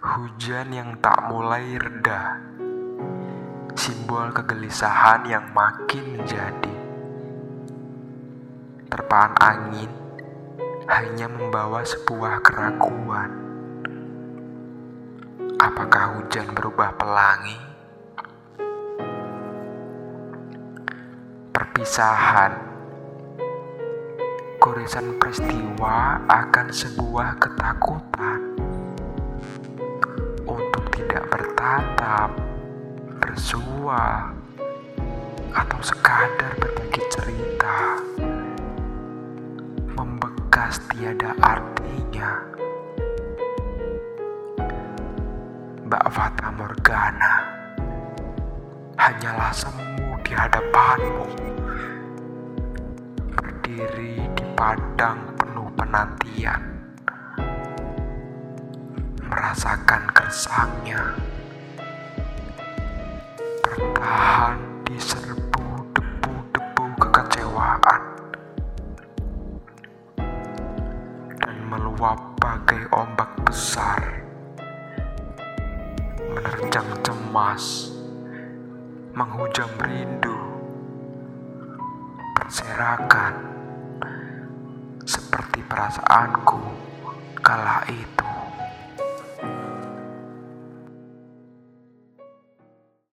Hujan yang tak mulai reda, simbol kegelisahan yang makin menjadi. Terpaan angin hanya membawa sebuah keraguan. Apakah hujan berubah pelangi? Perpisahan goresan peristiwa akan sebuah ketakutan bertatap, bersua, atau sekadar berbagi cerita, membekas tiada artinya. Mbak Fata Morgana hanyalah semu di hadapanmu, berdiri di padang penuh penantian merasakan kersangnya. Meluap bagai ombak besar. Menerjang cemas. Menghujam rindu. Berserakan. Seperti perasaanku kala itu.